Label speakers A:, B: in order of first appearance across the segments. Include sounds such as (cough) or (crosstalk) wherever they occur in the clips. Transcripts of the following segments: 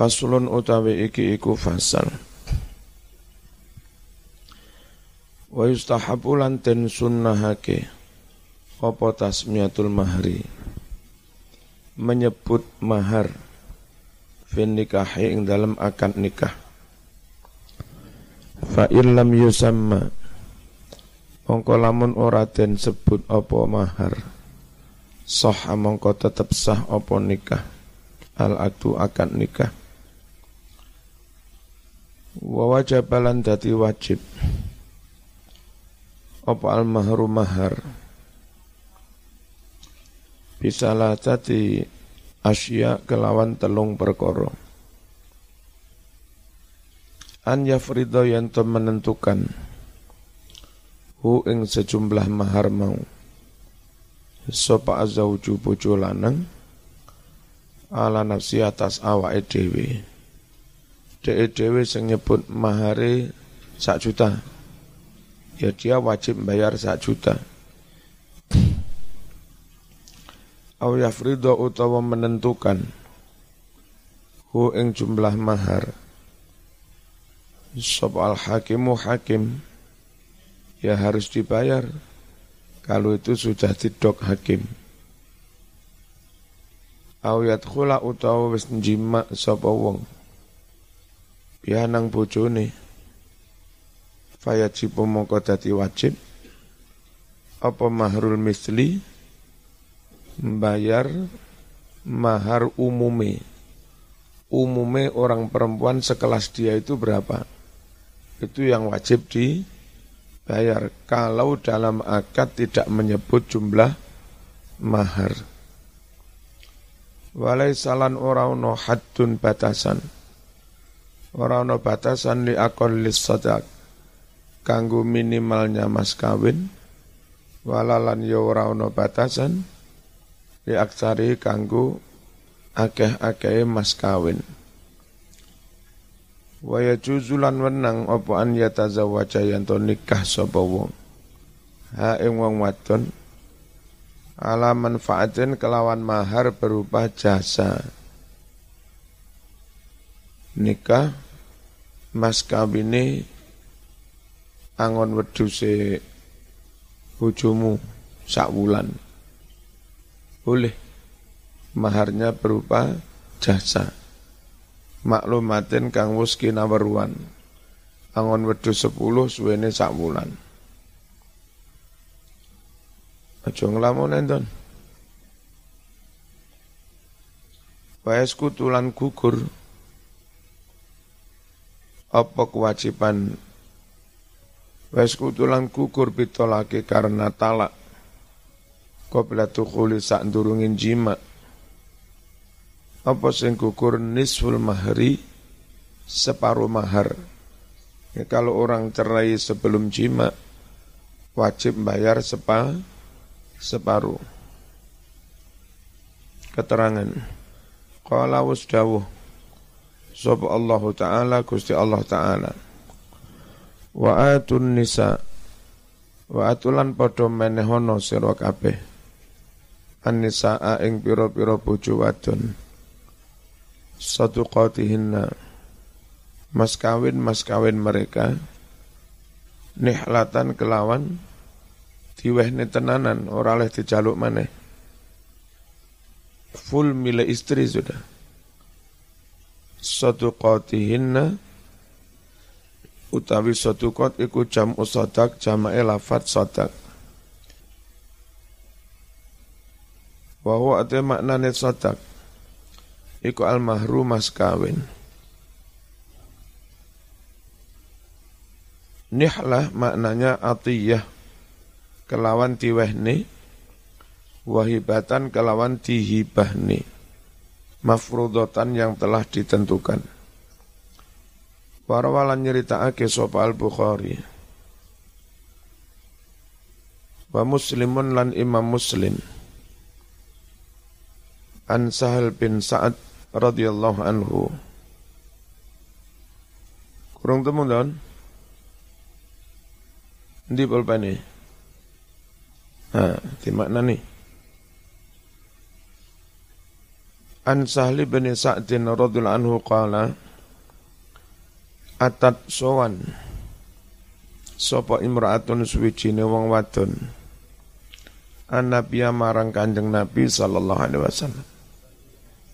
A: Faslun utawi iki iku fasal. Wa yustahabu lan ten sunnahake apa tasmiyatul mahri? Menyebut mahar fin nikahi ing dalam akad nikah. Fa illam yusamma mongko lamun ora den sebut apa mahar sah mongko tetep sah apa nikah al atu akad nikah wa wajabalan dadi wajib. Apa al mahru mahar? Bisa lah tadi asya kelawan telung perkoro an yafrido yang menentukan hu ing sejumlah mahar mau. Sopa azauju bojo lanang ala nafsi atas awake dhewe dhewe dhewe sing nyebut mahare sak juta. Ya dia wajib bayar sak juta. Au yafrido utawa menentukan hu ing jumlah mahar. Sop al hakimu hakim ya harus dibayar. Kalau itu sudah didok hakim. Au yadkhula utawa wis njima sapa wong pianang bojone. Fayajibu mongko dadi wajib. Apa mahrul misli? Membayar mahar umume. Umume orang perempuan sekelas dia itu berapa? Itu yang wajib dibayar. Kalau dalam akad tidak menyebut jumlah mahar. Walai salan ora ono haddun batasan ora ono batasan li akon lis kanggo minimalnya mas kawin walalan ya ora ono batasan li aksari kanggo akeh-akeh mas kawin. Wa yajuzulan wenang apa an yatazawwaja yanto nikah sapa wong. Ha ing wong wadon ala manfaatin kelawan mahar berupa jasa nikah mas kawine angon weduse bojomu sak wulan. Boleh. Maharnya berupa jasa. Maklumatin kang wis kinaweruan. Angon wedhus 10 suwene sak wulan. Aja nglamun enten. Waes kutulan gugur apa kewajiban Wes kutulan kukur pitolake karena talak. Qabla tukhuli sak durungin jima. Apa sing kukur nisful mahri separuh mahar. Ya, kalau orang cerai sebelum jima wajib bayar sepa separuh. Keterangan. Qala wasdawuh. Sob Allah Ta'ala Gusti Allah Ta'ala. Wa atun nisa. Wa atulan padha menehono sira kabeh. An-nisaa ing pira-pira bojo wadon. Sadaqatihinna. Mas kawin mas kawin mereka. Nihlatan kelawan. Diwehne tenanan ora oleh dijaluk maneh. Full mile istri sudah sadaqatihinna utawi kot iku jam usodak jamae lafat sodak. Wahu ate maknane sodak iku al mahru mas kawin. Nihlah maknanya atiyah kelawan diwehne wahibatan kelawan dihibahne mafrudotan yang telah ditentukan. Warawalan nyeritakake sapa Al-Bukhari. Wa Muslimun lan Imam Muslim. An Sahal bin Sa'ad radhiyallahu anhu. Kurang temu don. Ndi pulpane? Ha, di makna nih. An Sahli bin Sa'din radhiyallahu anhu qala atat sowan sapa imraatun suwijine wong an nabiya marang Kanjeng Nabi sallallahu alaihi wasallam.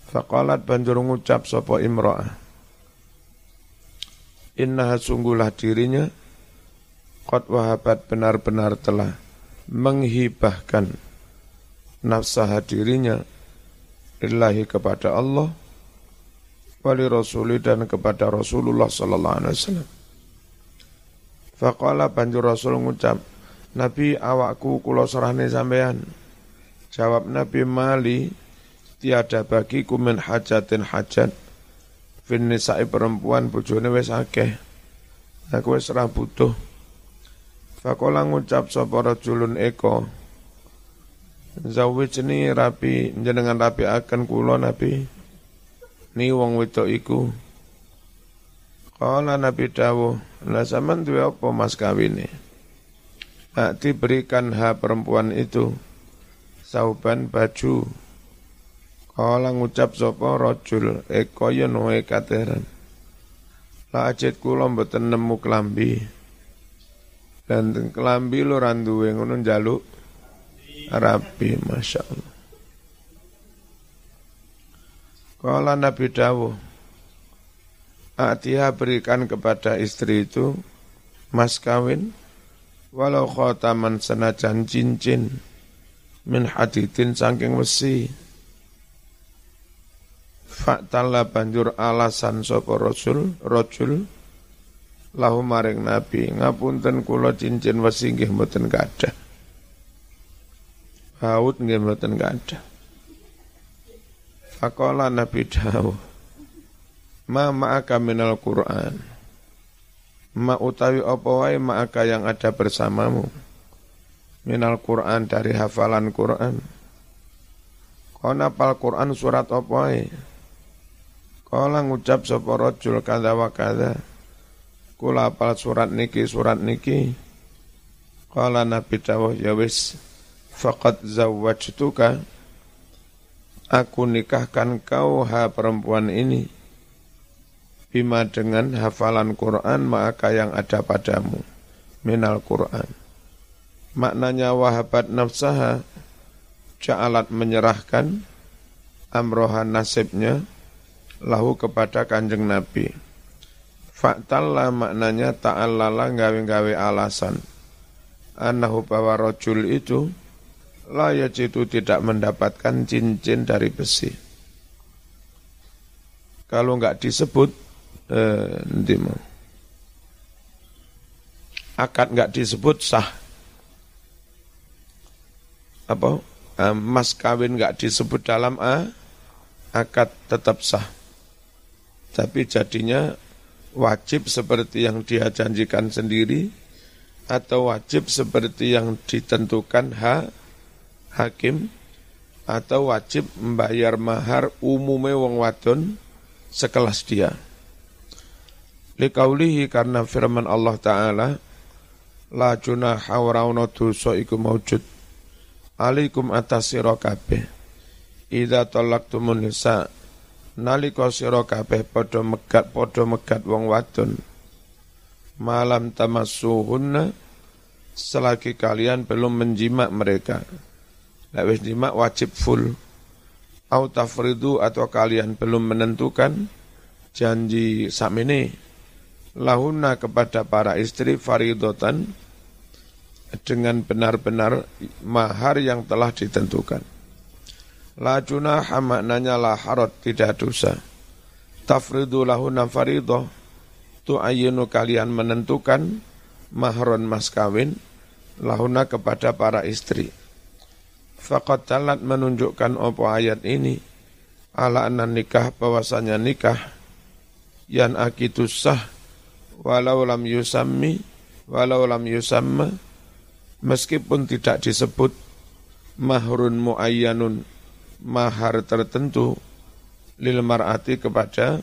A: Faqalat banjur ngucap sapa imra'ah Inna sungguhlah dirinya Qad wahabat benar-benar telah menghibahkan nafsah dirinya illahi kepada Allah wali rasuli dan kepada Rasulullah sallallahu alaihi wasallam. Faqala banjur Rasul ngucap, Nabi awakku kula serahne sampean. Jawab Nabi Mali, tiada bagiku min hajatin hajat. Fin nisa'i perempuan bojone wis akeh. Aku wis butuh. Faqala ngucap sapa rajulun eko, Zawijni rapi jenengan rapi akan kulo Nabi. Ni wong wedok iku. Kala Nabi dawuh, "La zaman duwe apa mas kawine?" Akti berikan ha perempuan itu sauban baju. Kala ngucap sapa rajul, "Eko yen wae kateran." La ajit kula mboten nemu klambi. Dan klambi lo randuwe ngono njaluk rapi Masya Allah. Kala Nabi Dawuh Atiha berikan kepada istri itu Mas kawin Walau khotaman senajan cincin Min hadidin saking besi Faktala banjur alasan sopo rasul Rojul Lahu maring Nabi Ngapunten kulo cincin besi Nggih mboten kadah Haud nggih mboten ada. Faqala Nabi Dawud Ma ma'aka minal Qur'an? Ma utawi apa wae ma'aka yang ada bersamamu? Minal Qur'an dari hafalan Qur'an. Kau napal Qur'an surat apa wae? Kala ngucap sapa rajul kada wa Kula apal surat niki surat niki. Kala Nabi Dawud ya wis faqad zawwajtuka. Aku nikahkan kau ha perempuan ini. Bima dengan hafalan Quran maka yang ada padamu. Minal Quran. Maknanya wahabat nafsaha ja'alat menyerahkan amrohan nasibnya lahu kepada kanjeng Nabi. Faktalla maknanya ta'allala gawe-gawe alasan. Anahu bahwa rojul itu layak itu tidak mendapatkan cincin dari besi. Kalau nggak disebut, eh, nanti mau. Akad nggak disebut sah. Apa? Eh, mas kawin nggak disebut dalam A, akad tetap sah. Tapi jadinya wajib seperti yang dia janjikan sendiri, atau wajib seperti yang ditentukan H hakim atau wajib membayar mahar umumnya wong wadon sekelas dia. Likaulihi karena firman Allah Ta'ala La junaha wa dosa iku maujud Alikum atas sira kabeh. Idza talaqtumun nisa nalika sira kabeh padha megat padha megat wong wadon. Malam tamassuhunna selagi kalian belum menjimak mereka Lek wis jima wajib full. Au tafridu atau kalian belum menentukan janji samini lahuna kepada para istri faridotan dengan benar-benar mahar yang telah ditentukan. La junaha maknanya la tidak dosa. Tafridu lahuna faridoh tu'ayinu kalian menentukan mahron mas kawin lahuna kepada para istri Fakat talat menunjukkan opo ayat ini. Ala anna nikah bahwasanya nikah. Yang akitu sah walau lam yusammi walau lam yusamma. Meskipun tidak disebut mahrun muayyanun mahar tertentu lil mar'ati kepada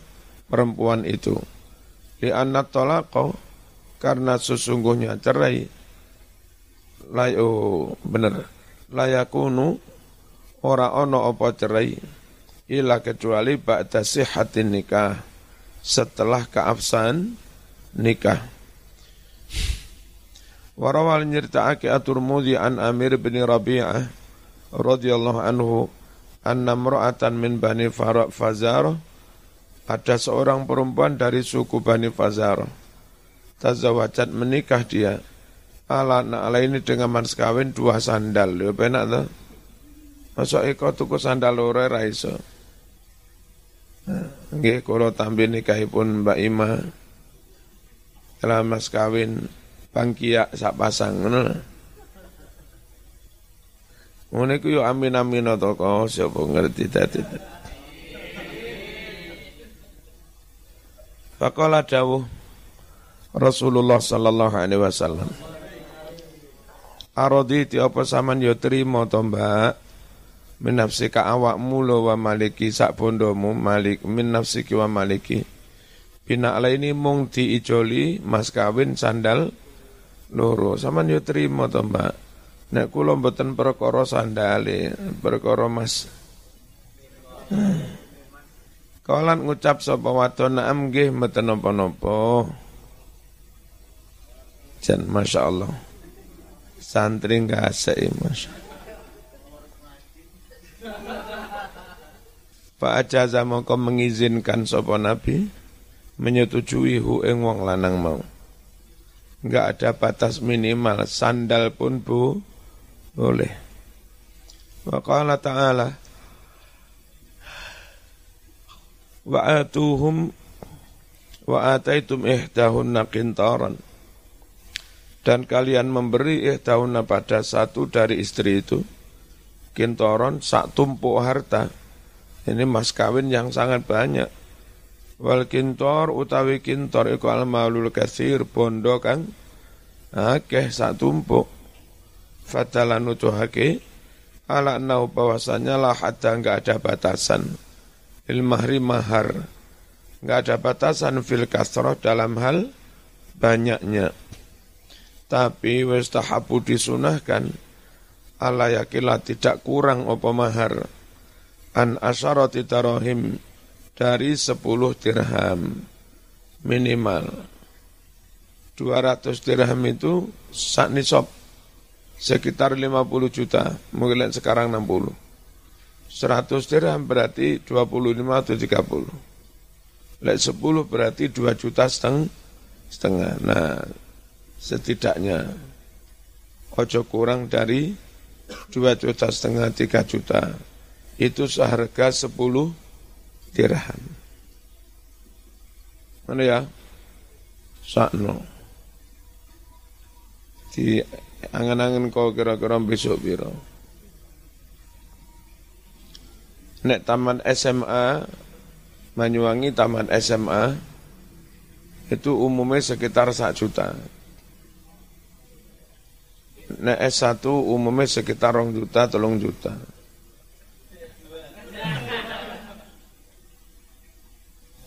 A: perempuan itu. Li anna talaqo karena sesungguhnya cerai. Layo bener layakunu ora ono apa cerai ila kecuali ba'da sihhatin nikah setelah keabsahan nikah. Warawal nyeritaake at-Tirmidzi an Amir bin Rabi'ah radhiyallahu anhu anna mra'atan min Bani Fazar ada seorang perempuan dari suku Bani Fazar tazawajat menikah dia ala ala ini dengan mas kawin dua sandal ya penak tuh Masuk eko tuku sandal loro ra iso. Nggih kula tambi nikahipun Mbak Ima. Kalau mas kawin bangkia sak pasang ngono. Ngono iku yo amin-amin to kok sapa ngerti dadi. Faqala dawuh Rasulullah sallallahu alaihi wasallam Araditi apa saman yo trimo to Mbak. Min nafsika awakmu lo wa maliki sak bondomu malik. Min nafsiki wa maliki. Bina ini mung diijoli mas kawin sandal loro. Sama yo trimo to mbak. Nek kula mboten perkara sandale perkara mas. Kawalan ngucap sapa wadon naam nggih mboten napa-napa. Jan masyaallah. Santri ngasih masyaallah. Pak ajaza mongko mengizinkan sopo nabi menyetujui hu ing wong lanang mau. Enggak ada batas minimal, sandal pun bu boleh. Wa qala ta'ala wa atuhum wa ataitum ihdahunna qintaran dan kalian memberi ihdahunna pada satu dari istri itu kintoron sak tumpuk harta ini mas kawin yang sangat banyak. Wal kintor utawi kintor iku al maulul kasir bondo kang akeh sak tumpuk. Fatalan nutuhake ala nau bahwasanya lah ada enggak ada batasan. Il mahri mahar. Enggak ada batasan fil kasroh dalam hal banyaknya. Tapi westahabu disunahkan ala yakilah tidak kurang opo mahar. An asyarati tarahim dari 10 dirham minimal. 200 dirham itu sak nisab sekitar 50 juta mungkin sekarang 60 100 dirham berarti 25 atau 30 Lek 10 berarti 2 juta seteng, setengah. Nah setidaknya ojo kurang dari 2 juta setengah 3 juta itu seharga 10 dirham. Mana ya? Sakno. Di angan-angan kau kira-kira besok biro. Nek taman SMA, Banyuwangi taman SMA, itu umumnya sekitar 1 juta. Nek S1 umumnya sekitar 2 juta, 3 juta.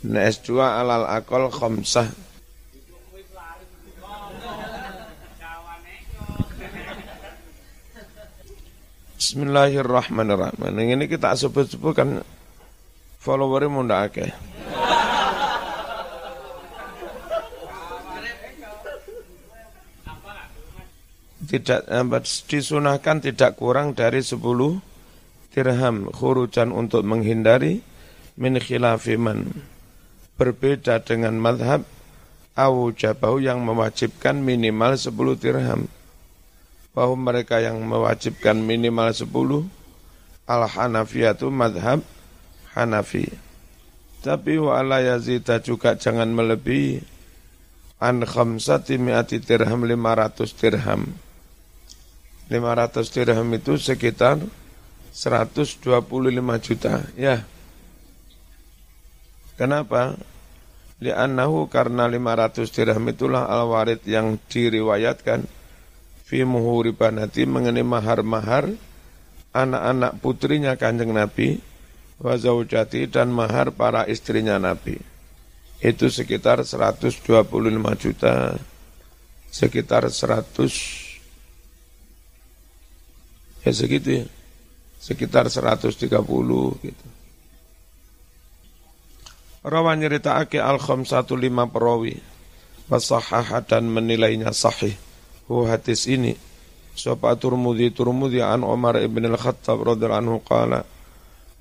A: Nah S2 alal akol khomsah Bismillahirrahmanirrahim. Ini kita sebut-sebut kan followernya mau. Tidak disunahkan tidak kurang dari 10 dirham khurujan untuk menghindari min khilafiman berbeda dengan madhab Abu Jabahu yang mewajibkan minimal 10 dirham. Bahwa mereka yang mewajibkan minimal 10 Al-Hanafiyatu madhab Hanafi. Tapi wa ala juga jangan melebihi an khamsati mi'ati dirham 500 dirham. 500 dirham itu sekitar 125 juta. Ya, Kenapa? Li'annahu karena 500 dirham itulah al-warid yang diriwayatkan fi muhuri banati mengenai mahar-mahar anak-anak putrinya kanjeng Nabi wa dan mahar para istrinya Nabi. Itu sekitar 125 juta, sekitar 100 ya segitu ya, sekitar 130 gitu. Rawan nyeritaake al satu lima perawi. Wasahah dan menilainya sahih. Hu hadis ini. Sopa turmudi turmudi an Umar ibn al-Khattab radhiyallahu anhu qala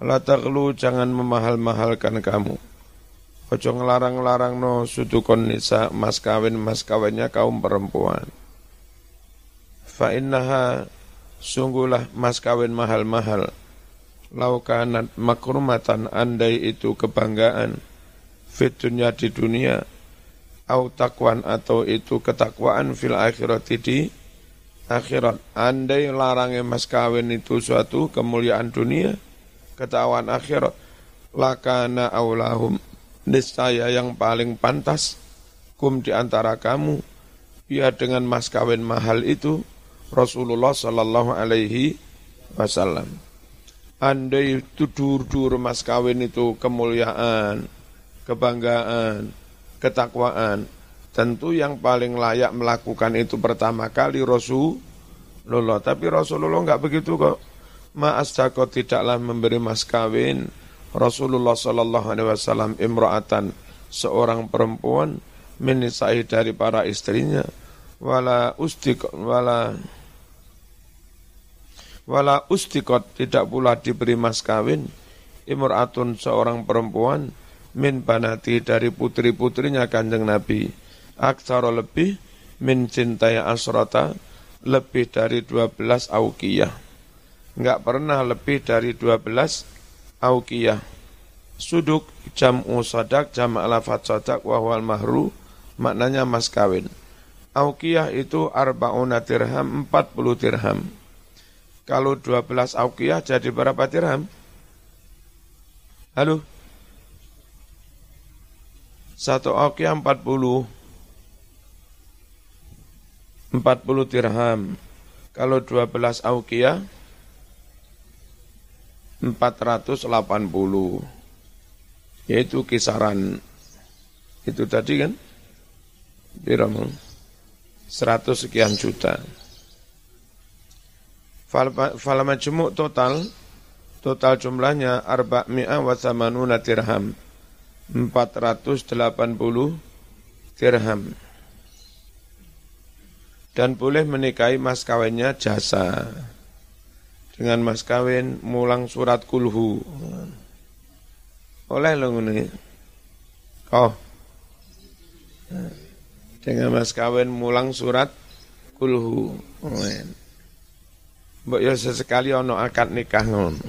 A: La taglu jangan memahal-mahalkan kamu. Ojo ngelarang-larang no sudukon nisa mas kawin mas kawinnya kaum perempuan. Fa innaha sungguhlah mas kawin mahal-mahal. Laukanat makrumatan andai itu kebanggaan. Fit dunia di dunia. Au takwan atau itu ketakwaan fil akhirat di akhirat. Andai larangnya mas kawin itu suatu kemuliaan dunia ketakwaan akhirat. Lakana aulahum. Niscaya yang paling pantas kum di antara kamu ya dengan mas kawin mahal itu Rasulullah sallallahu alaihi wasallam andai itu dur-dur mas kawin itu kemuliaan kebanggaan, ketakwaan. Tentu yang paling layak melakukan itu pertama kali Rasulullah. Tapi Rasulullah enggak begitu kok. Ma'asdaqo tidaklah memberi mas kawin Rasulullah Sallallahu Alaihi Wasallam imra'atan seorang perempuan menisai dari para istrinya wala ustikot wala wala ustikot tidak pula diberi mas kawin imra'atun seorang perempuan min banati dari putri-putrinya kanjeng Nabi. Aksara lebih min cintai asrota lebih dari 12 aukiyah. Enggak pernah lebih dari 12 aukiyah. Suduk jam'u sadak jam' alafat sadak wahwal mahru maknanya mas kawin. Aukiyah itu arba'una dirham 40 dirham. Kalau 12 aukiyah jadi berapa dirham? Halo? Satu puluh. Empat puluh dirham. Kalau dua belas aukia, empat ratus delapan puluh. Yaitu kisaran, itu tadi kan? Biramang. Seratus sekian juta. Fal majmuk total, total jumlahnya arba mi'a wa samanuna dirham 480 dirham. Dan boleh menikahi mas kawinnya jasa. Dengan mas kawin mulang surat kulhu. Oleh lo ini. Oh. Dengan mas kawin mulang surat kulhu. Mbok ya sesekali ono akad nikah ngono.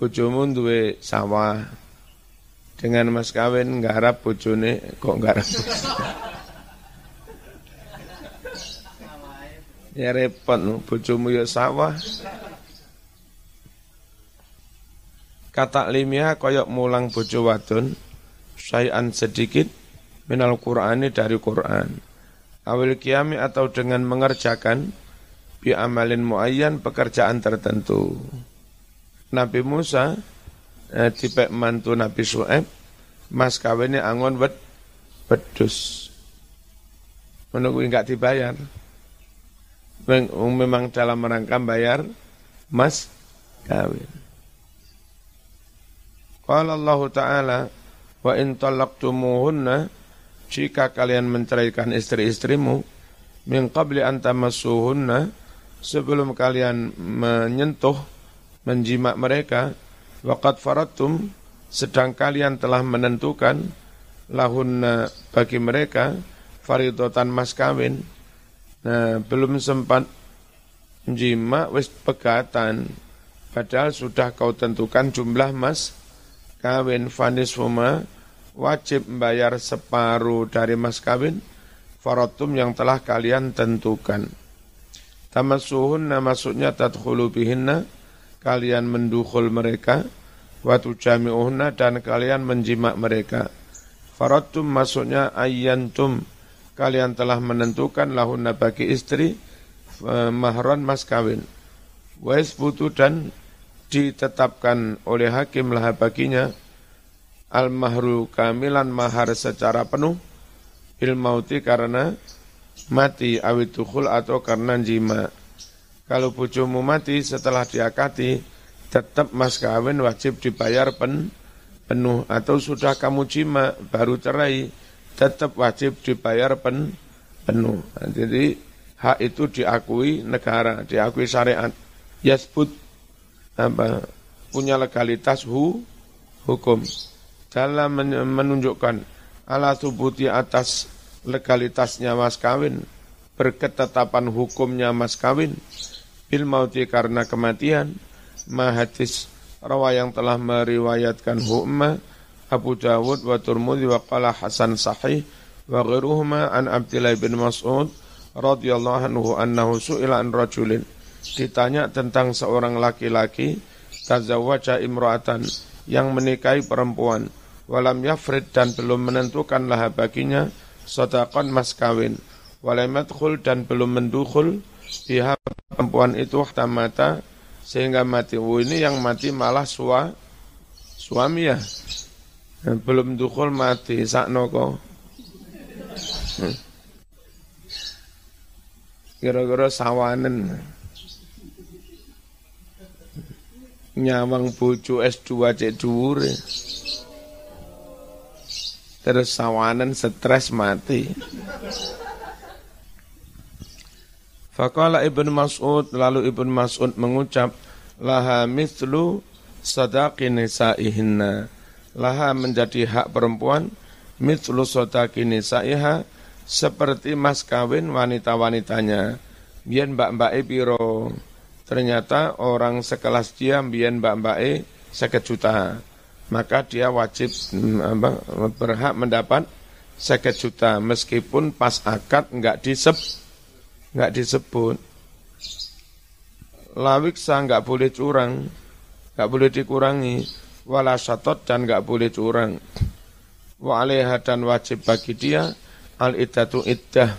A: Bojomu duwe sawah. Dengan mas kawin nggarap bojone kok nggarap? Ya repot no, bojomu ya sawah. Kata limia koyok mulang bojo wadon sayan sedikit minal Qur'ani dari Quran awil kiami atau dengan mengerjakan bi amalin muayyan pekerjaan tertentu. Nabi Musa eh, tipe mantu Nabi Su'eb mas kawinnya angon wed wedus menunggu enggak dibayar. Memang dalam rangka bayar mas kawin. Qala Allah Ta'ala wa in talaqtumuhunna jika kalian menceraikan istri-istrimu min qabli an sebelum kalian menyentuh menjimak mereka waqad faratum sedang kalian telah menentukan lahun bagi mereka faridotan mas kawin. Nah belum sempat menjimak wis pegatan. Padahal sudah kau tentukan jumlah mas kawin fanis huma wajib membayar separuh dari mas kawin faratum yang telah kalian tentukan tamasuhunna maksudnya tadkhulu bihinna kalian mendukul mereka waktu jami'uhna dan kalian menjimak mereka. Faratum maksudnya ayyantum kalian telah menentukan lahunna bagi istri eh, mahron mas kawin. Wais butuh dan ditetapkan oleh hakim lah baginya al mahru kamilan mahar secara penuh ilmauti karena mati awitukhul atau karena jima. Kalau bojomu mati setelah diakati, tetap mas kawin wajib dibayar pen, penuh atau sudah kamu jima baru cerai tetap wajib dibayar pen, penuh. Jadi hak itu diakui negara, diakui syariat. Yasbut apa punya legalitas hu, hukum. Dalam menunjukkan ala subuti atas legalitasnya mas kawin, berketetapan hukumnya mas kawin, bil mauti karena kematian, mahadis rawa yang telah meriwayatkan hukma Abu Dawud wa Turmudi wa qala Hasan sahih wa ghairuhuma an Abdullah bin Mas'ud radhiyallahu anhu annahu su'ila an rajulin. Ditanya tentang seorang laki-laki tazawwaja imra'atan yang menikahi perempuan walam yafrid dan belum menentukan laha baginya sadaqan mas kawin walam yadkhul dan belum mendukhul pihak perempuan itu tamata sehingga mati. Oh, ini yang mati malah sua, suami ya. Belum dukul mati, sakno kok. Hmm. Kira-kira sawanen. Nyawang bojo S2 cek dhuwur. Terus sawanen stres mati. Faqala Ibn Mas'ud lalu Ibn Mas'ud mengucap laha mithlu sadaqi nisaihinna laha menjadi hak perempuan mithlu sadaqi nisaiha seperti mas kawin wanita-wanitanya biyen mbak-mbak piro ternyata orang sekelas dia biyen mbak-mbak sekejuta maka dia wajib mm, berhak mendapat sekejuta meskipun pas akad enggak disep nggak disebut. Lawiksa nggak boleh curang, nggak boleh dikurangi. Wala syatot dan nggak boleh curang. Wa dan wajib bagi dia al iddatu iddah.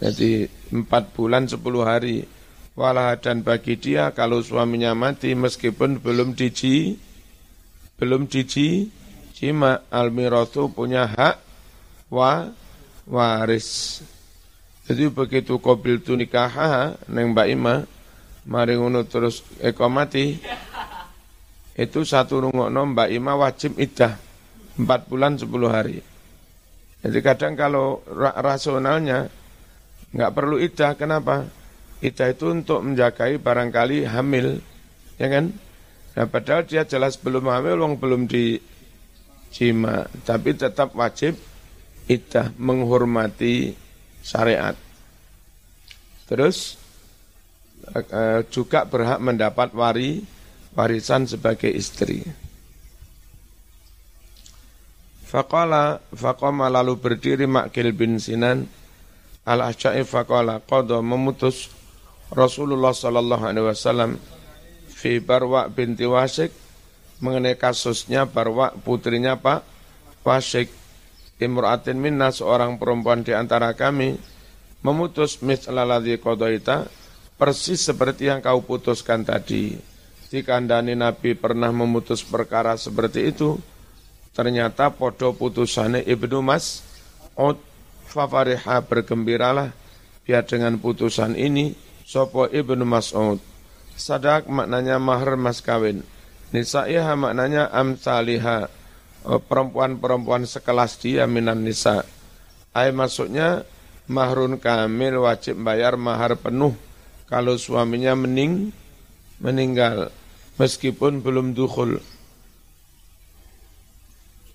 A: Jadi empat bulan sepuluh hari. Walah dan bagi dia kalau suaminya mati meskipun belum diji, belum diji, cima al mirothu punya hak wa waris. Jadi begitu kobil tu nikah neng Mbak Ima, mari ngono terus eko mati. Itu satu rungokno Mbak Ima wajib idah empat bulan sepuluh hari. Jadi kadang kalau rasionalnya nggak perlu idah, kenapa? Idah itu untuk menjagai barangkali hamil, ya kan? Nah, padahal dia jelas belum hamil, wong belum di cima, tapi tetap wajib idah menghormati syariat. Terus uh, juga berhak mendapat wari warisan sebagai istri. Faqala faqama lalu berdiri Makil bin Sinan al-Asy'ari faqala qada memutus Rasulullah sallallahu alaihi wasallam fi Barwa binti Wasik mengenai kasusnya Barwa putrinya Pak Wasik imra'atin minna seorang perempuan di antara kami memutus mislaladhi kodoita persis seperti yang kau putuskan tadi. Jika andani Nabi pernah memutus perkara seperti itu, ternyata podo putusannya Ibnu Mas, Od fafariha bergembiralah biar dengan putusan ini sopo Ibnu Mas'ud. Sadak maknanya mahar mas kawin. Nisaiha maknanya amsaliha Oh, perempuan-perempuan sekelas dia minan nisa. Ay maksudnya mahrun kamil wajib bayar mahar penuh kalau suaminya mening meninggal meskipun belum dukhul.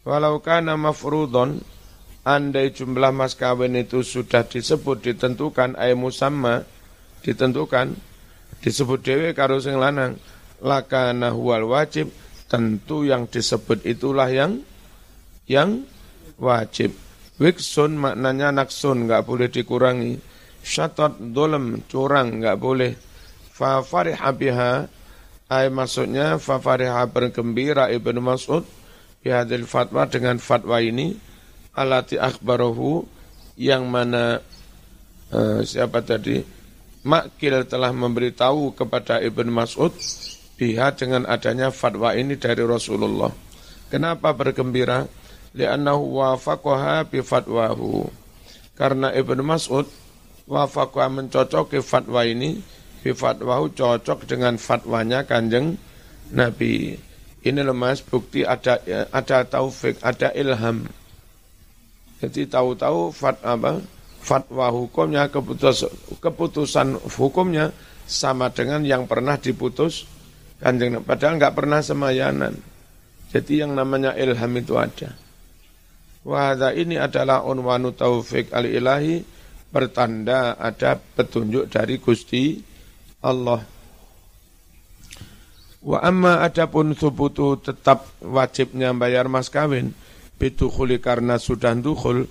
A: Walau kana mafrudon andai jumlah mas kawin itu sudah disebut ditentukan ay musamma ditentukan disebut dewe karo sing lanang lakana huwal wajib tentu yang disebut itulah yang yang wajib. Wiksun maknanya naksun, nggak boleh dikurangi. Syatat dolem, curang, nggak boleh. Fa fariha biha, ay maksudnya fa fariha bergembira Ibnu Mas'ud bihadil fatwa dengan fatwa ini alati akhbarahu yang mana uh, siapa tadi Makil telah memberitahu kepada Ibnu Mas'ud biha dengan adanya fatwa ini dari Rasulullah. Kenapa bergembira? Li'annahu wafaqaha bi fatwahu. Karena Ibnu Mas'ud wafaqaha mencocoki fatwa ini bi fatwahu cocok dengan fatwanya Kanjeng Nabi. Ini loh mas bukti ada ada taufik, ada ilham. Jadi tahu-tahu fat apa fatwa hukumnya keputus, keputusan hukumnya sama dengan yang pernah diputus kanjeng padahal nggak pernah semayanan. Jadi yang namanya ilham itu ada. Wahada ini adalah unwanu taufik al-ilahi pertanda ada petunjuk dari Gusti Allah. Wa amma adapun subutu tetap wajibnya bayar mas kawin bitukhuli karena sudah dukhul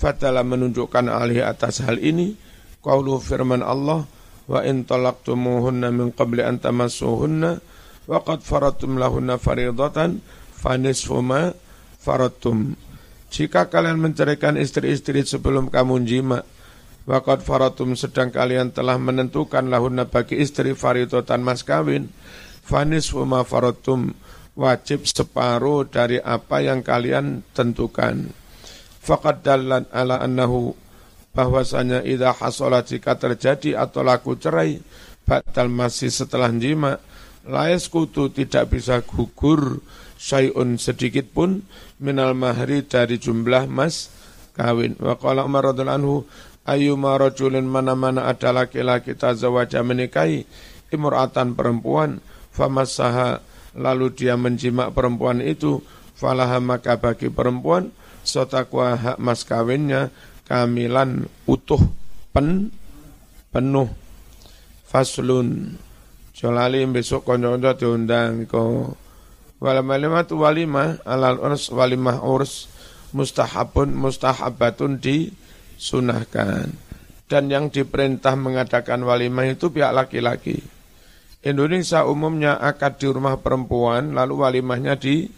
A: fatala menunjukkan alih atas hal ini qaulu firman Allah wa in talaqtumuhunna min qabli an tamassuhunna wa qad faradtum lahunna faridatan fanisfu ma faradtum jika kalian menceraikan istri-istri sebelum kamu jima Wakat faratum sedang kalian telah menentukan lahunna bagi istri faridatan mas kawin Fanis ma faratum wajib separuh dari apa yang kalian tentukan. Fakat dalan ala annahu bahwasanya idha hasolat jika terjadi atau laku cerai batal masih setelah jima layas kutu tidak bisa gugur syai'un sedikit pun minal mahri dari jumlah mas kawin. Wa qala Umar radhiyallahu anhu ayyuma rajulin mana-mana ada laki-laki tazawaja menikahi imra'atan perempuan famassaha lalu dia menjimak perempuan itu, falaha maka bagi perempuan, sotakwa hak mas kawinnya, kamilan utuh, pen, penuh. Faslun, Jolali besok konco-konco diundang ko. Walimah walimah alal urs walimah urs mustahabun mustahabatun disunahkan. Dan yang diperintah mengadakan walimah itu pihak laki-laki. Indonesia umumnya akad di rumah perempuan, lalu walimahnya di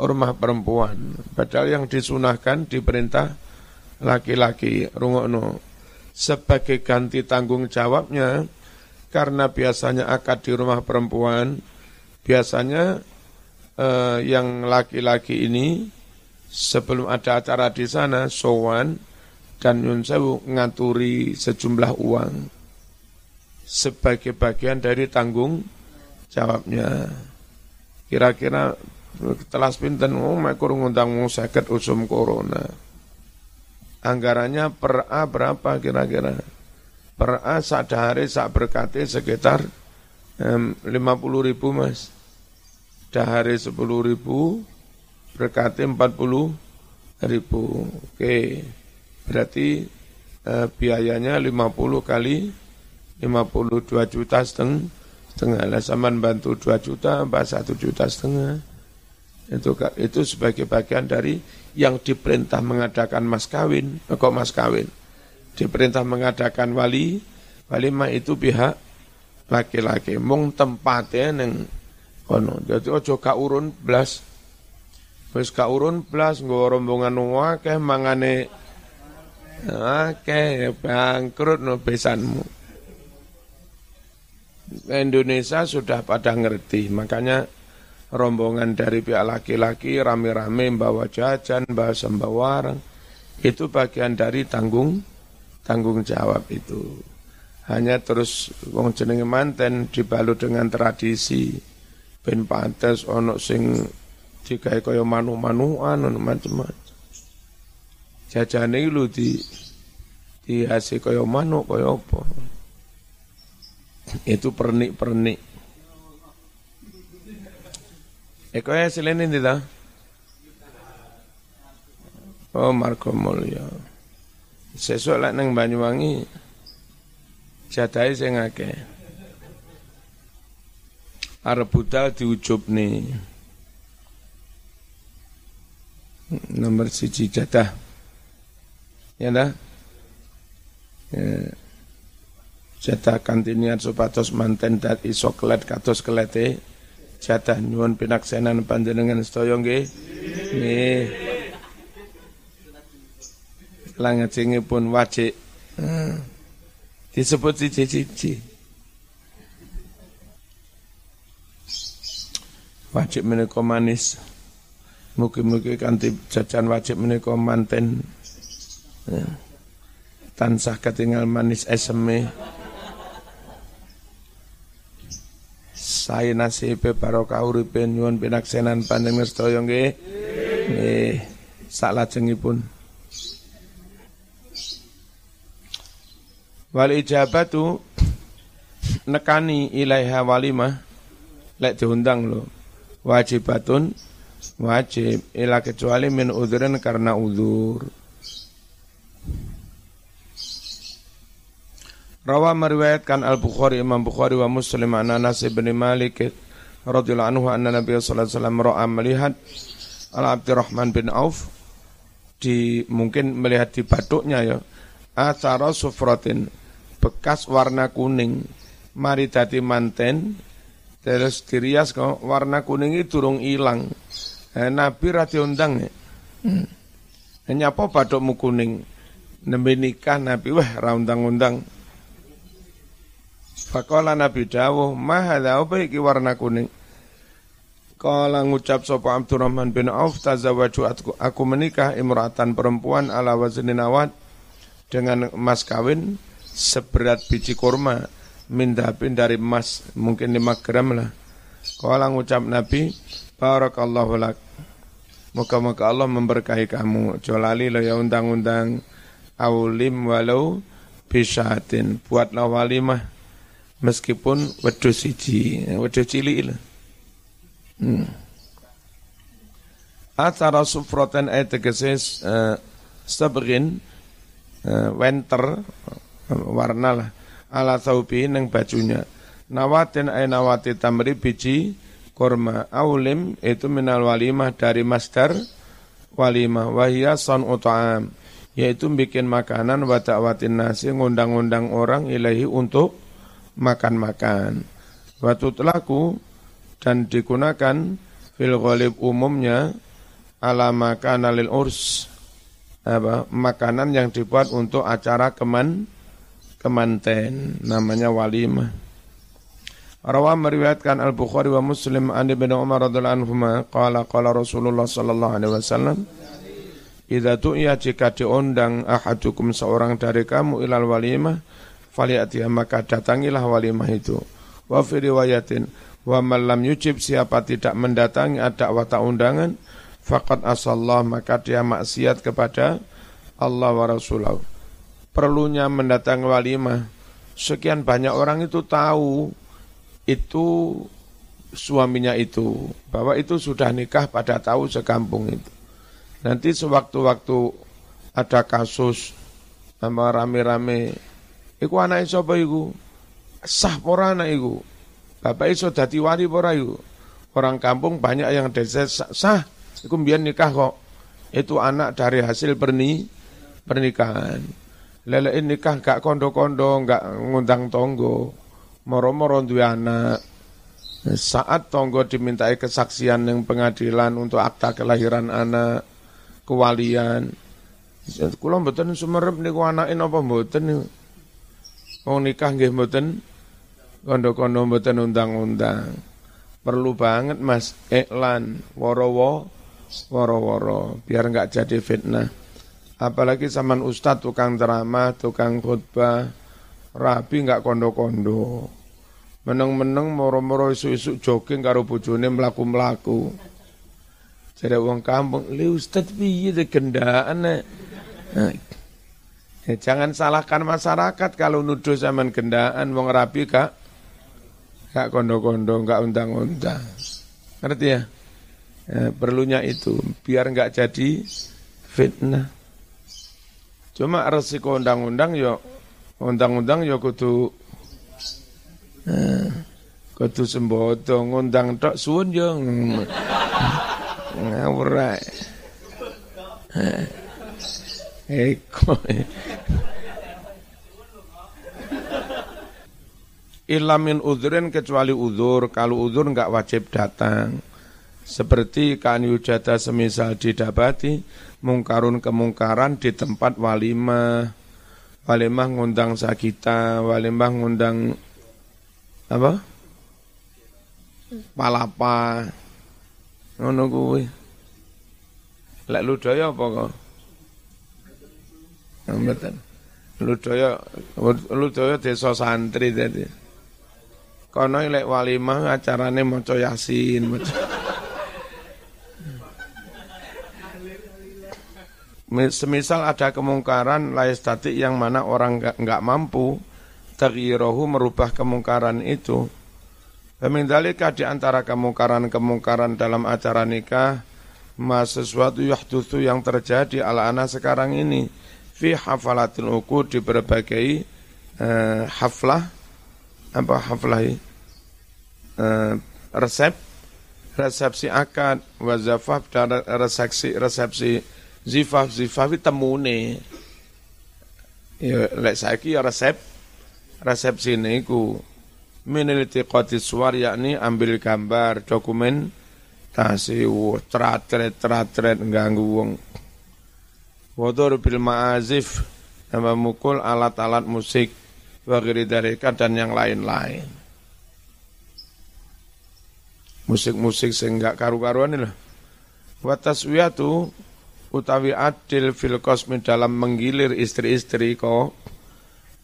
A: rumah perempuan. Padahal yang disunahkan diperintah laki-laki. Rungokno. Sebagai ganti tanggung jawabnya, karena biasanya akad di rumah perempuan, biasanya eh, yang laki-laki ini sebelum ada acara di sana, sowan dan Yunsewu ngaturi sejumlah uang sebagai bagian dari tanggung jawabnya. Kira-kira telas pinten oh mekur ngundang sakit usum corona. Anggarannya per A berapa kira-kira? Per A sak hari sak berkati sekitar lima puluh ribu mas. Dahari sepuluh ribu, berkati empat puluh ribu. Oke, berarti eh, biayanya lima puluh kali 52 juta setengah, setengah lah bantu 2 juta, mbak 1 juta setengah. Itu itu sebagai bagian dari yang diperintah mengadakan mas kawin, eh, kok mas kawin. Diperintah mengadakan wali, wali mah itu pihak laki-laki. Mung tempatnya neng kono. Jadi ojo ka urun blas. Wis ka urun blas nggo rombongan akeh mangane akeh bangkrut no besanmu. Indonesia sudah pada ngerti, makanya rombongan dari pihak laki-laki rame-rame bawa jajan, bawa sembawar, itu bagian dari tanggung tanggung jawab itu. Hanya terus wong jenenge manten dibalut dengan tradisi ben pantes ono sing digawe kaya manu-manuan macam-macam. Jajane lu di dihasil kaya manuk kaya apa itu pernik-pernik. Eko ya selain ini dah. Oh Marco Mulya. Sesuk lek nang Banyuwangi jadahe sing akeh. Arep budal nih. Nomor siji jadah. Ya dah. Ya jatah kantinian supados manten dat iso kelet kados kelete jatah nyuwun pinaksenan panjenengan sedaya nggih. Nggih. Pun wajib hmm. disebut cici-cici wajib menika manis. Mugi-mugi kanthi jajan wajib menika manten. Hmm. tansah ketinggal manis eseme Saya nasibe barokah uripe nyuwun pinaksenan panjenengan sedaya nggih. Nggih. Salajengipun. Wal ijabatu nekani ilaiha walimah lek diundang lo wajibatun wajib ila kecuali min udhurin karena udhur Rawa meriwayatkan Al-Bukhari Imam Bukhari wa Muslim an Anas bin Malik radhiyallahu anhu anna Nabi sallallahu alaihi wasallam ra'a melihat Al Abdurrahman bin Auf di mungkin melihat di batuknya ya acara sufratin bekas warna kuning mari dadi manten terus dirias kok warna kuning itu durung ilang eh, Nabi ra diundang ya. Hmm. nyapa batukmu kuning? Nembe nikah Nabi wah ra undang-undang Fakola Nabi dawuh, mahadha apa iki warna kuning? Kala ngucap sapa Abdurrahman bin Auf tazawwaju aku menikah imratan perempuan ala wazni nawat dengan mas kawin seberat biji kurma mindapin dari emas mungkin 5 gram lah. Kala ngucap Nabi barakallahu lak. Moga-moga Allah memberkahi kamu. Jolali lo ya undang-undang aulim walau bisatin. Buatlah walimah meskipun wedhus siji, wedhus cilik lho. Hmm. Atara sufroten ayat tegese uh, sabrin uh, winter uh, warna lah ala thawbi neng bajunya. Nawatin ay nawati tamri biji korma aulim itu minal walimah dari master walimah wahia son ut'am yaitu bikin makanan wa ta'watin nasi ngundang-undang orang ilahi untuk makan-makan. Waktu telaku dan digunakan fil ghalib umumnya ala makan lil urs apa makanan yang dibuat untuk acara keman kemanten namanya walimah. Rawa meriwayatkan Al Bukhari wa Muslim an Ibnu Umar radhiyallahu anhu qala qala Rasulullah sallallahu alaihi wasallam Idza tu'ya jika diundang ahadukum seorang dari kamu ilal walimah faliatiha maka datangilah walimah itu. Wa fi riwayatin wa man lam yujib siapa tidak mendatangi ada wata undangan faqad asallah maka dia maksiat kepada Allah wa Rasulahu. Perlunya mendatangi walimah. Sekian banyak orang itu tahu itu suaminya itu bahwa itu sudah nikah pada tahu sekampung itu. Nanti sewaktu-waktu ada kasus sama rame-rame Iku anak sapa iku? Sah pora anak iku. Bapak iso dadi wali pora iku. Orang kampung banyak yang desa sah. Iku mbiyen nikah kok. Itu anak dari hasil perni pernikahan. Lele nikah gak kondo-kondo, gak ngundang tonggo. Moro-moro duwe anak. Saat tonggo dimintai kesaksian yang pengadilan untuk akta kelahiran anak, kewalian. Kula mboten sumerep niku anake napa mboten niku. Wong nikah nggih mboten kondo-kondo mboten undang-undang. Perlu banget Mas iklan woro-woro woro-woro biar enggak jadi fitnah. Apalagi zaman ustadz tukang drama, tukang khutbah, rapi enggak kondo-kondo. Meneng-meneng moro-moro isu-isu jogging karo bojone mlaku-mlaku. Jadi wong kampung, "Li ustadz piye gendaan nek?" Nah, Ya, jangan salahkan masyarakat kalau nuduh zaman gendaan wong rapi kak kak kondo-kondo nggak undang-undang. Ngerti ya? ya? Perlunya itu biar nggak jadi fitnah. Cuma resiko undang-undang yo undang-undang yo kudu eh, kudu sembodo ngundang tok suwun yo (laughs) ngawur Eko. Ilamin udhurin kecuali udhur, kalau udhur enggak wajib datang. Seperti kan yujada semisal didapati mungkarun kemungkaran di tempat walimah. Walimah ngundang sakita, walimah ngundang apa? Palapa. Ngono kuwi. Lek ludaya apa kok? Mboten. Ludaya Ludaya desa santri tadi. Kono lek walimah acarane maca Yasin. Semisal ada kemungkaran laistati yang mana orang enggak mampu taghyiruhu merubah kemungkaran itu. Pemindalika di antara kemungkaran-kemungkaran dalam acara nikah ma sesuatu yahdutsu yang terjadi ala anak sekarang ini fi hafalatil uku di berbagai uh, haflah. Apa haflah uh, resep. Resepsi akad wazafaf dan resepsi resepsi zifaf zifaf temune. Ya lek saiki ya resep. Resepsi niku meneliti kotis suar yakni ambil gambar dokumen tasiwu tratret tratret ganggu wong Wadur bil ma'azif nama mukul alat-alat musik Wagiri darika dan yang lain-lain. Musik-musik sehingga karu-karuan ini. Wataswiyatu utawi adil fil kosmi dalam menggilir istri-istri kok.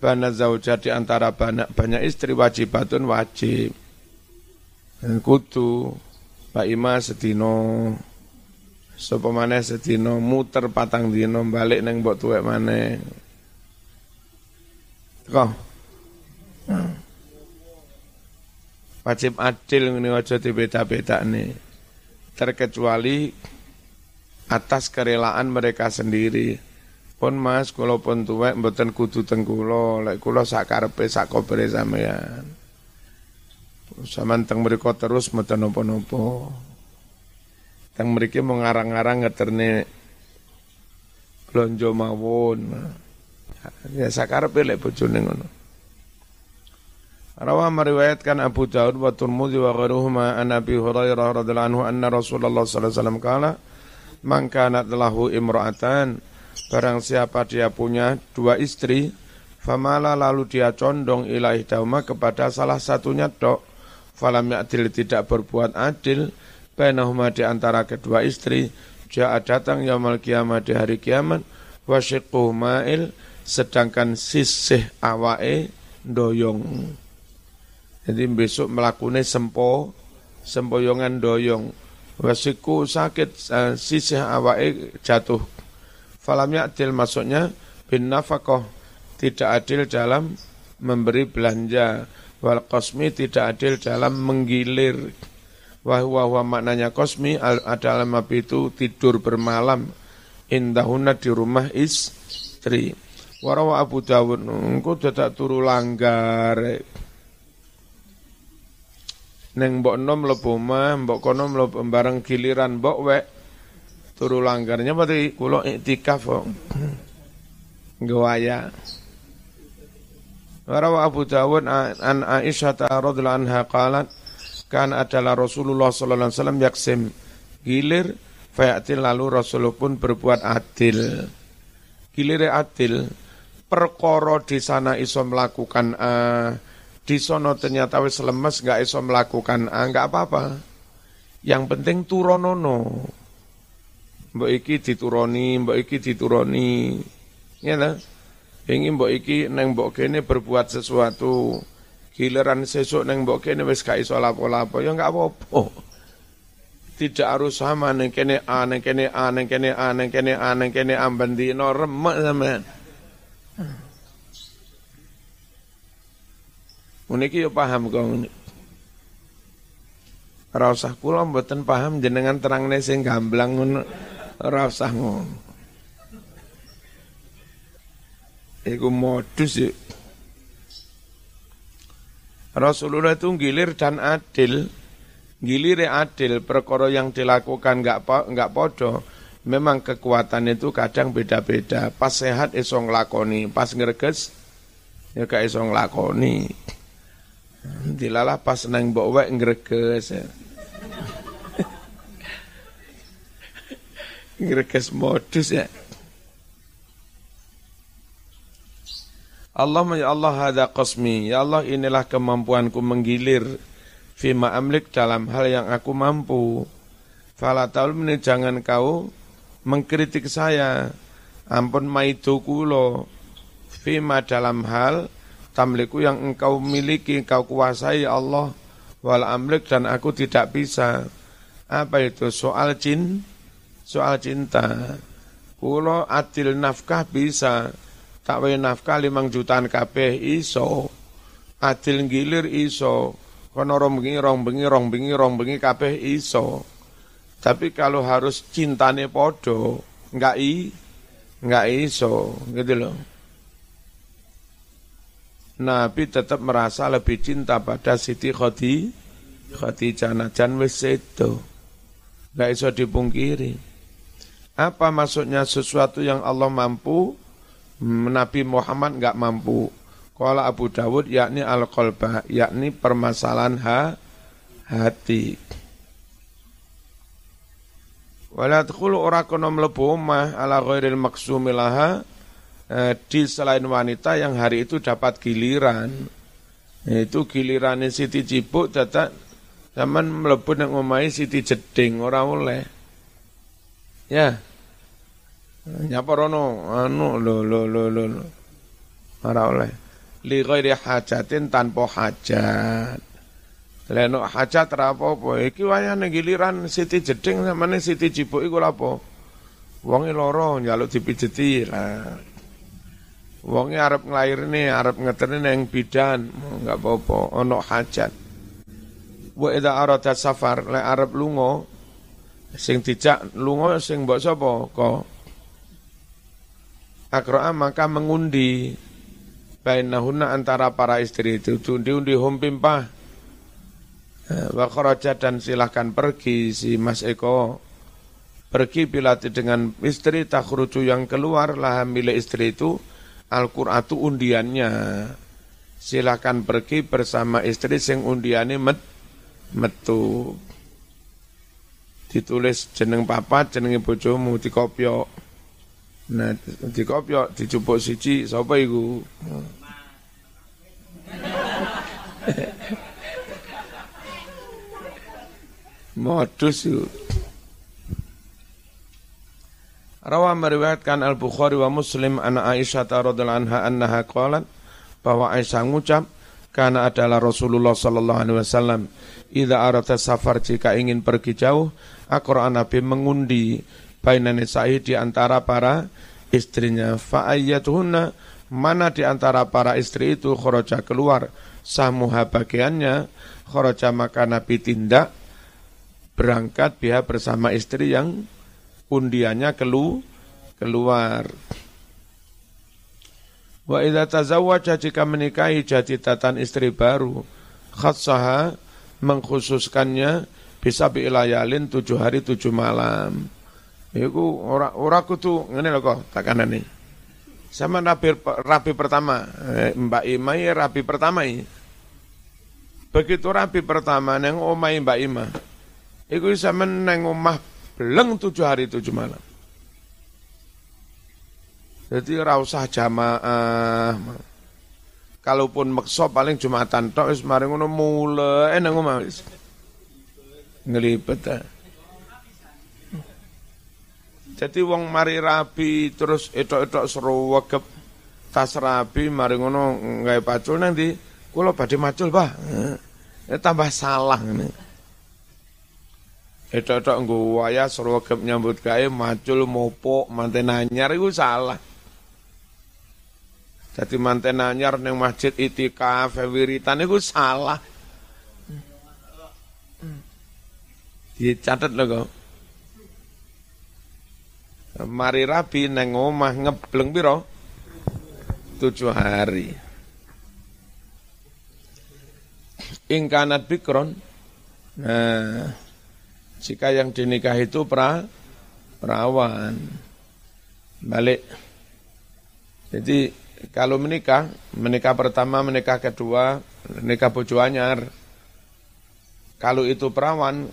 A: Bana zauja di antara banyak, banyak istri wajibatun wajib. Kutu, Pak Ima sedino, Sopo mana sedino muter patang dino balik neng mbok tuwek mana. Kok Wajib adil ini aja dibeda-beda nih. Terkecuali atas kerelaan mereka sendiri. Pun mas, kalau pun tuwek mboten kudu tengkulo, lek kulo sak karepe sak sampean. Sampean teng mriku terus mboten napa-napa. Teng mriki mengarang-arang ngeterne blonjo mawon. Ya sak karepe lek bojone ngono. Rawah meriwayatkan Abu Daud wa Turmudi wa ghairuhuma an Abi Hurairah radhiyallahu anhu anna Rasulullah sallallahu alaihi wasallam kala man kanat lahu imra'atan barang siapa dia punya dua istri famala lalu dia condong ilahi dauma kepada salah satunya dok falam ya'dil tidak berbuat adil bainahuma di antara kedua istri ja'a datang yaumul kiamat di hari kiamat wa ma'il sedangkan sisih awake doyong jadi besok melakukan sempo, sempoyongan doyong. Wasiku sakit, uh, sisih awake jatuh. Falam adil maksudnya bin nafakoh tidak adil dalam memberi belanja. Wal kosmi tidak adil dalam menggilir. Wahwa wah maknanya kosmi adalah mab itu tidur bermalam. Indahuna di rumah istri. Warawa Abu Dawud, engkau tidak turu langgar neng mbok nom mlebu omah, mbok kono mlebu bareng giliran mbok wek turu langgarnya berarti kula iktikaf. Gawaya. Warawa Abu Dawud an Aisyah radhiyallahu anha qalat kan adalah Rasulullah sallallahu alaihi wasallam yaksim gilir fayatil lalu Rasulullah pun berbuat adil. Gilir adil perkara di sana iso melakukan uh, di sono ternyata wis lemes nggak iso melakukan ah, nggak apa-apa. Yang penting turonono. Mbok iki dituroni, mbok iki dituroni. Ya lah. Ingin mbok iki neng mbok kene berbuat sesuatu. Giliran sesuk neng mbok kene wis gak iso lapo-lapo ya nggak apa-apa. Tidak harus sama neng kene A, neng kene A, neng kene A, neng kene A, neng kene A, bandino remek sampean. Uniki yo paham kok ngene. Ora usah kula mboten paham jenengan terangne sing gamblang ngono. Ora usah ngono. Iku modus ya. Rasulullah itu gilir dan adil. Gilir adil, perkara yang dilakukan enggak enggak podo. Memang kekuatan itu kadang beda-beda. Pas sehat iso nglakoni, pas ngreges ya gak iso nglakoni. Dilalah pas nang mbok wek ngreges. (laughs) ngreges modus ya. Allah ya Allah hada qasmi. Ya Allah inilah kemampuanku menggilir fima amlik dalam hal yang aku mampu. Fala taul jangan kau mengkritik saya. Ampun maidu kulo fima dalam hal tamliku yang engkau miliki, engkau kuasai ya Allah, wal amlik dan aku tidak bisa. Apa itu? Soal cin, soal cinta. Kulo adil nafkah bisa, tak wae nafkah limang jutaan kabeh iso. Adil gilir iso, kono rong bengi rong bengi rong bengi rong bengi kabeh iso. Tapi kalau harus cintane podo, enggak i, enggak iso, gitu loh. Nabi tetap merasa lebih cinta pada Siti Khadi, Khadijah Najan wis itu. Enggak iso dipungkiri. Apa maksudnya sesuatu yang Allah mampu, Nabi Muhammad enggak mampu. Kalau Abu Dawud yakni al-qalba, yakni permasalahan ha, hati. Wala tkhulu ora kono mlebu omah ala ghairil maksumilaha eh, di selain wanita yang hari itu dapat giliran. Itu giliran Siti Cibuk datang zaman mlebu nang omahe Siti Jeding ora oleh. Ya. Nyapa rono anu lo lo lo lo. Ora oleh. Li ghairi hajatin tanpa hajat. Leno hajat ra apa-apa. Iki wayane giliran Siti Jeding samane Siti Cibuk iku lha apa? Wonge loro njaluk dipijeti lah. Wonge arep nglairne, arep ngeterne nang bidan, enggak apa-apa, ono hajat. Wa idza arada safar, le arep lunga sing dijak lunga sing mbok sapa kok Akro'a maka mengundi bainahuna antara para istri itu undi-undi hum pimpah wa dan silahkan pergi si Mas Eko pergi bila dengan istri takhruju yang keluar lah milik istri itu Al-Qur'an itu undiannya. Silakan pergi bersama istri sing undiannya met, metu. Ditulis jeneng papa, jeneng bojomu dikopyo. Nah, dikopyo dicupuk siji sapa iku? (laughs) Modus yuk. Rawa meriwayatkan Al-Bukhari wa Muslim anak Aisyah radhiyallahu anha annaha qalat bahwa Aisyah mengucap karena adalah Rasulullah sallallahu alaihi wasallam idza arata safar jika ingin pergi jauh Al-Qur'an Nabi mengundi baina nisa'i di antara para istrinya fa ayyatuhunna mana di antara para istri itu kharaja keluar samuha bagiannya kharaja maka Nabi tindak berangkat biha bersama istri yang undiannya kelu, keluar. Wa idza tazawwaja jika menikahi tatan istri baru, khassaha mengkhususkannya bisa biilayalin tujuh hari tujuh malam. Iku ora ora kudu ngene lho kok takanane. Sama rapi, rapi pertama, eh, Mbak Ima ya rapi pertama ini. Begitu rapi pertama neng omai Mbak Ima. Iku sama neng omah beleng tujuh hari tujuh malam. Jadi rausah jamaah. Kalaupun makso paling jumatan tok wis mari ngono mule nang omah wis. Ngelipet. Eh. Jadi wong mari rabi terus etok-etok seru wegep tas rabi mari ngono gawe pacul nang ndi kula macul, Pak. Eh, tambah salah ngene. Etok-etok waya serwegep nyambut gawe macul mopo manten anyar iku salah. Dadi manten anyar ning masjid itikaf wiritan iku salah. Dicatet lho kok. Mari rabi neng omah ngebleng piro? Tujuh hari. Ingkanat bikron. Nah, jika yang dinikah itu pra, perawan. Balik. Jadi kalau menikah, menikah pertama, menikah kedua, menikah bojo. Kalau itu perawan,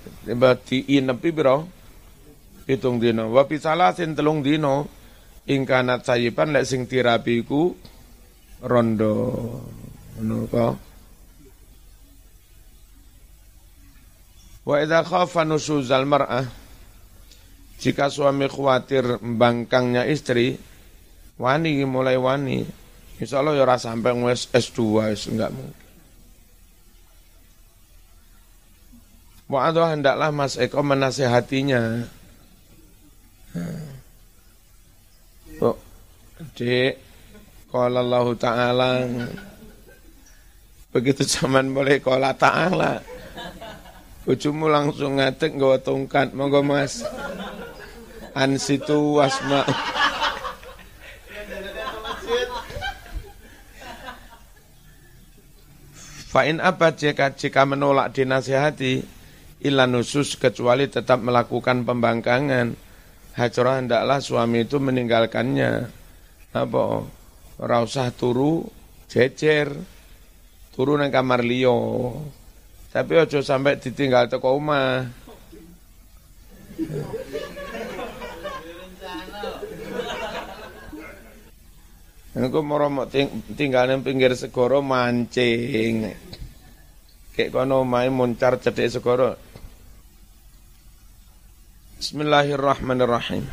A: di inepi biro, hitung dino. Wapi salah sin telung dino, ingkanat sayipan lek sing tirapiku rondo. Menurut Wa idza khafa nusuzal mar'ah jika suami khawatir bangkangnya istri wani mulai wani Insya Allah ya ora sampai wis S2 wis enggak mungkin. Wa'adha hendaklah Mas Eko menasehatinya. Oh, Dek, kalau Allah Ta'ala. Begitu zaman boleh kola ta'ala Bujumu langsung ngatek gawa tongkat. Monggo mas. Ansitu wasma. Fa'in apa jika, jika menolak dinasihati Ilan nusus kecuali tetap melakukan pembangkangan Hajrah hendaklah suami itu meninggalkannya Apa? Rausah turu jejer turun nang kamar liyo. Tapi ojo sampai ditinggal teko omah. Aku mau ting tinggal di pinggir segoro mancing. Kayak kono main muncar cedek segoro. Bismillahirrahmanirrahim.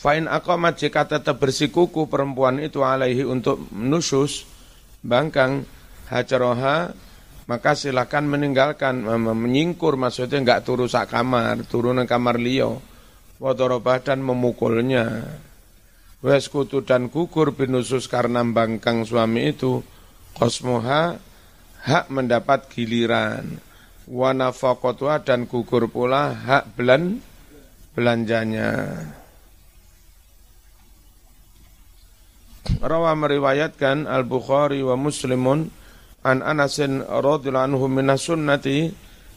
A: Fa'in aqamat jika tetap bersikuku perempuan itu alaihi untuk nusus, bangkang, hajaroha, maka silakan meninggalkan, menyingkur maksudnya enggak turu sak kamar, turun kamar liyo, wadorobah dan memukulnya. Weskutu dan gugur binusus karena bangkang suami itu, kosmoha, hak mendapat giliran. Wanafakotwa dan gugur pula hak belan, belanjanya. Rawa meriwayatkan Al-Bukhari wa Muslimun an Anasin radhiyallahu anhu minas sunnati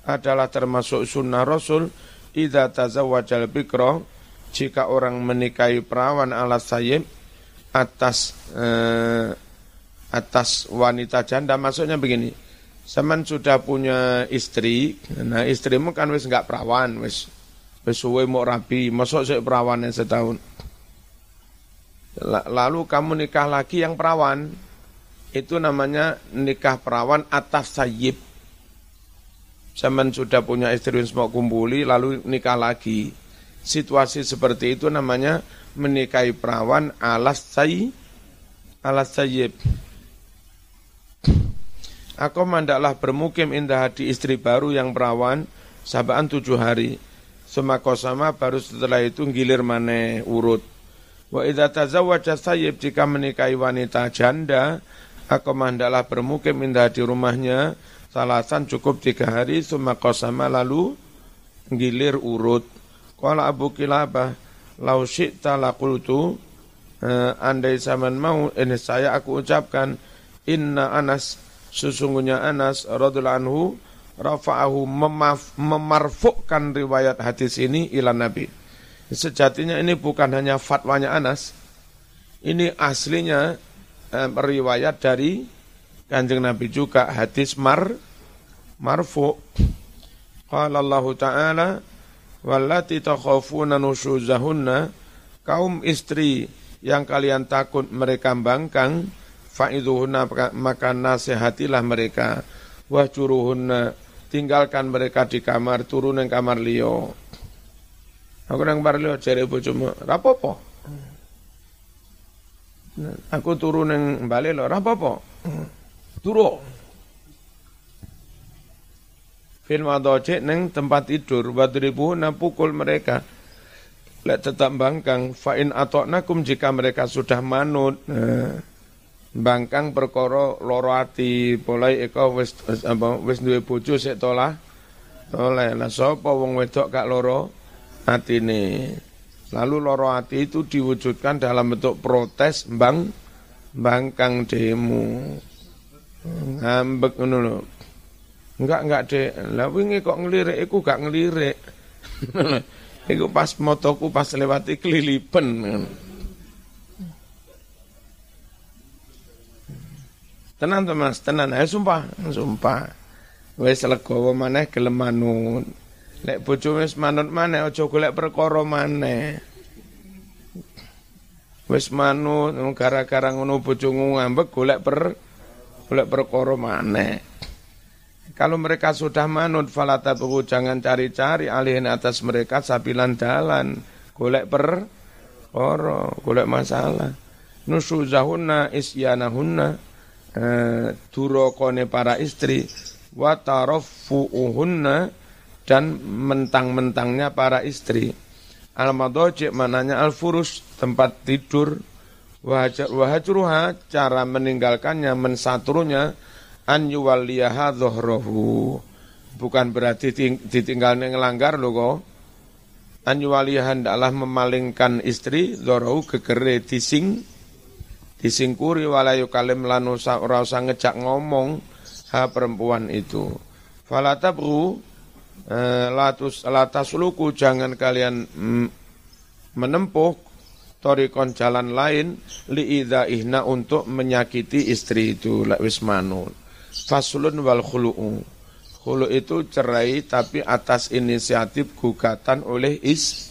A: adalah termasuk sunnah Rasul idza tazawwajal bikra jika orang menikahi perawan ala sayyib atas eh, atas wanita janda maksudnya begini Saman sudah punya istri, nah istrimu kan wis enggak perawan, wis wis suwe mau rapi, masuk sik perawan setahun. Lalu kamu nikah lagi yang perawan, itu namanya nikah perawan atas sayib. Zaman sudah punya istri semua kumpuli, lalu nikah lagi. Situasi seperti itu namanya menikahi perawan alas say, alas sayib. Aku mandaklah bermukim indah di istri baru yang perawan sabaan tujuh hari. Semako sama baru setelah itu gilir mana urut. Wa idza tazawwaja sayyib jika menikahi wanita janda, aku mandaklah bermukim indah di rumahnya salasan cukup tiga hari summa qasama lalu gilir urut. Qala Abu Kilabah, lau syi'ta laqultu eh, andai zaman mau ini saya aku ucapkan inna Anas sesungguhnya Anas radhiyallahu anhu rafa'ahu memarfukkan riwayat hadis ini ila Nabi Sejatinya ini bukan hanya fatwanya Anas, ini aslinya eh, riwayat dari kanjeng Nabi juga hadis mar marfu. Qala Allah Ta'ala wallati takhafuna nusyuzahunna kaum istri yang kalian takut mereka bangkang faiduhunna maka nasihatilah mereka wahjuruhunna tinggalkan mereka di kamar turun ke kamar liyo Aku nang parlo jare bojomu, apa-apa. Aku turu ning bali lho, ora apa-apa. Turu. Film adoce neng tempat tidur, wadribu na pukul mereka. Lek tetap bangkang, fa'in nakum jika mereka sudah manut. Nah, bangkang perkara loro ati, polai eko wis apa wis duwe bojo sik tolah. Oleh lah sapa wong wedok gak loro? atine. Lalu loro hati itu diwujudkan dalam bentuk protes bang bangkang demo. Ngambek ngono lho. Enggak enggak dek. Lah wingi kok ngelirik iku gak ngelirik. (laughs) iku pas motoku pas lewati kelilipen. Tenan to Mas, tenan. Ayo sumpah, sumpah. Wis legowo maneh gelem manut. Lek bojo wis manut maneh aja golek perkara maneh. Wis manut gara-gara ngono bojomu ngambek golek per golek perkara maneh. Kalau mereka sudah manut falata jangan cari-cari alihin atas mereka sabilan dalan golek per Ora, golek masalah. Nusuzahunna isyanahunna eh, durokone para istri wa taraffu'uhunna dan mentang-mentangnya para istri. Al-madaji mananya al-furus tempat tidur. Wahajruha cara meninggalkannya mensatrunya an dhuhrahu bukan berarti ditinggal ngelanggar loh kok. An hendaklah memalingkan istri dhuhrahu kekere dising disingkuri walayu kalim lanu ora usah ngejak ngomong ha perempuan itu. Falatabru eh, latus latasluku jangan kalian mm, menempuh torikon jalan lain ihna untuk menyakiti istri itu wis manun faslun wal khulu'u. Khulu itu cerai tapi atas inisiatif gugatan oleh is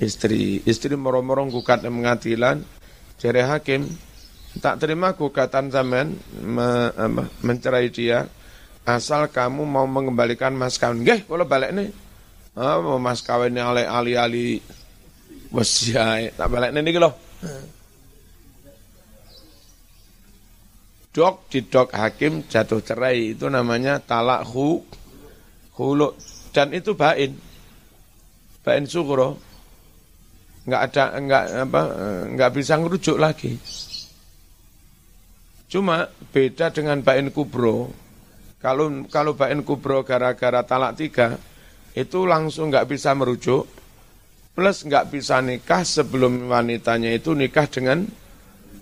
A: istri. Istri moro-moro gugat pengadilan jere hakim tak terima gugatan zaman me, mencerai dia asal kamu mau mengembalikan mas kawin. Nggih, kalau balik nih. Oh, mas kawin yang oleh ali-ali wes tak balik nih. Dok di dok hakim jatuh cerai itu namanya talak hu hulu dan itu bain bain sukro nggak ada nggak apa nggak bisa ngerujuk lagi cuma beda dengan bain kubro. Kalau kalau bain kubro gara-gara talak tiga, itu langsung nggak bisa merujuk, plus nggak bisa nikah sebelum wanitanya itu nikah dengan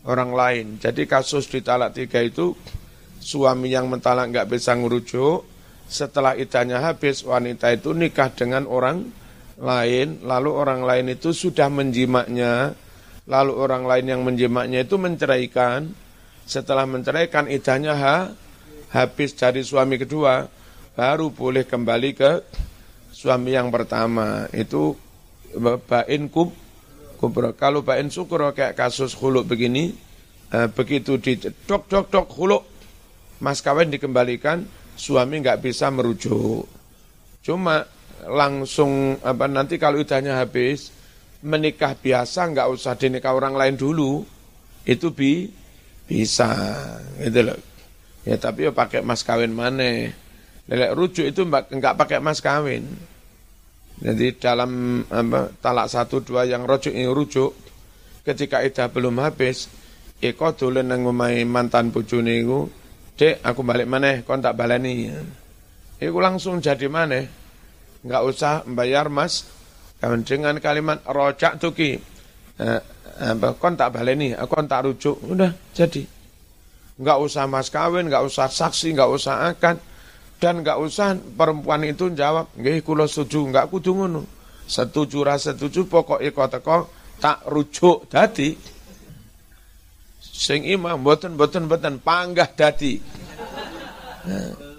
A: orang lain. Jadi kasus di talak tiga itu suami yang mentalak nggak bisa merujuk, setelah idahnya habis wanita itu nikah dengan orang lain, lalu orang lain itu sudah menjimaknya, lalu orang lain yang menjimaknya itu menceraikan, setelah menceraikan idahnya ha, habis dari suami kedua, baru boleh kembali ke suami yang pertama. Itu bain kub kubro. Kalau bain sukro kayak kasus huluk begini, eh, begitu di dok dok dok huluk, mas kawin dikembalikan, suami nggak bisa merujuk. Cuma langsung apa nanti kalau idahnya habis, menikah biasa nggak usah dinikah orang lain dulu, itu bi bisa, gitu loh. Ya tapi ya pakai mas kawin mana? Lelek rujuk itu enggak pakai mas kawin. Jadi dalam apa, talak satu dua yang rujuk ini rujuk, ketika idah belum habis, iko dulu nang mantan bojone iku, Dek, aku balik mana? Kau tak baleni. Iku langsung jadi mana? Enggak usah bayar mas. Kawin dengan kalimat rojak tuki. Eh, apa, kau tak baleni, aku tak rujuk. Udah jadi. Enggak usah mas kawin, enggak usah saksi, enggak usah akad. Dan enggak usah perempuan itu jawab, nggih kula setuju, enggak kudu ngono. Setuju ra setuju pokoke kok teko tak rujuk dadi. Sing imam mboten mboten mboten panggah dadi. Nah.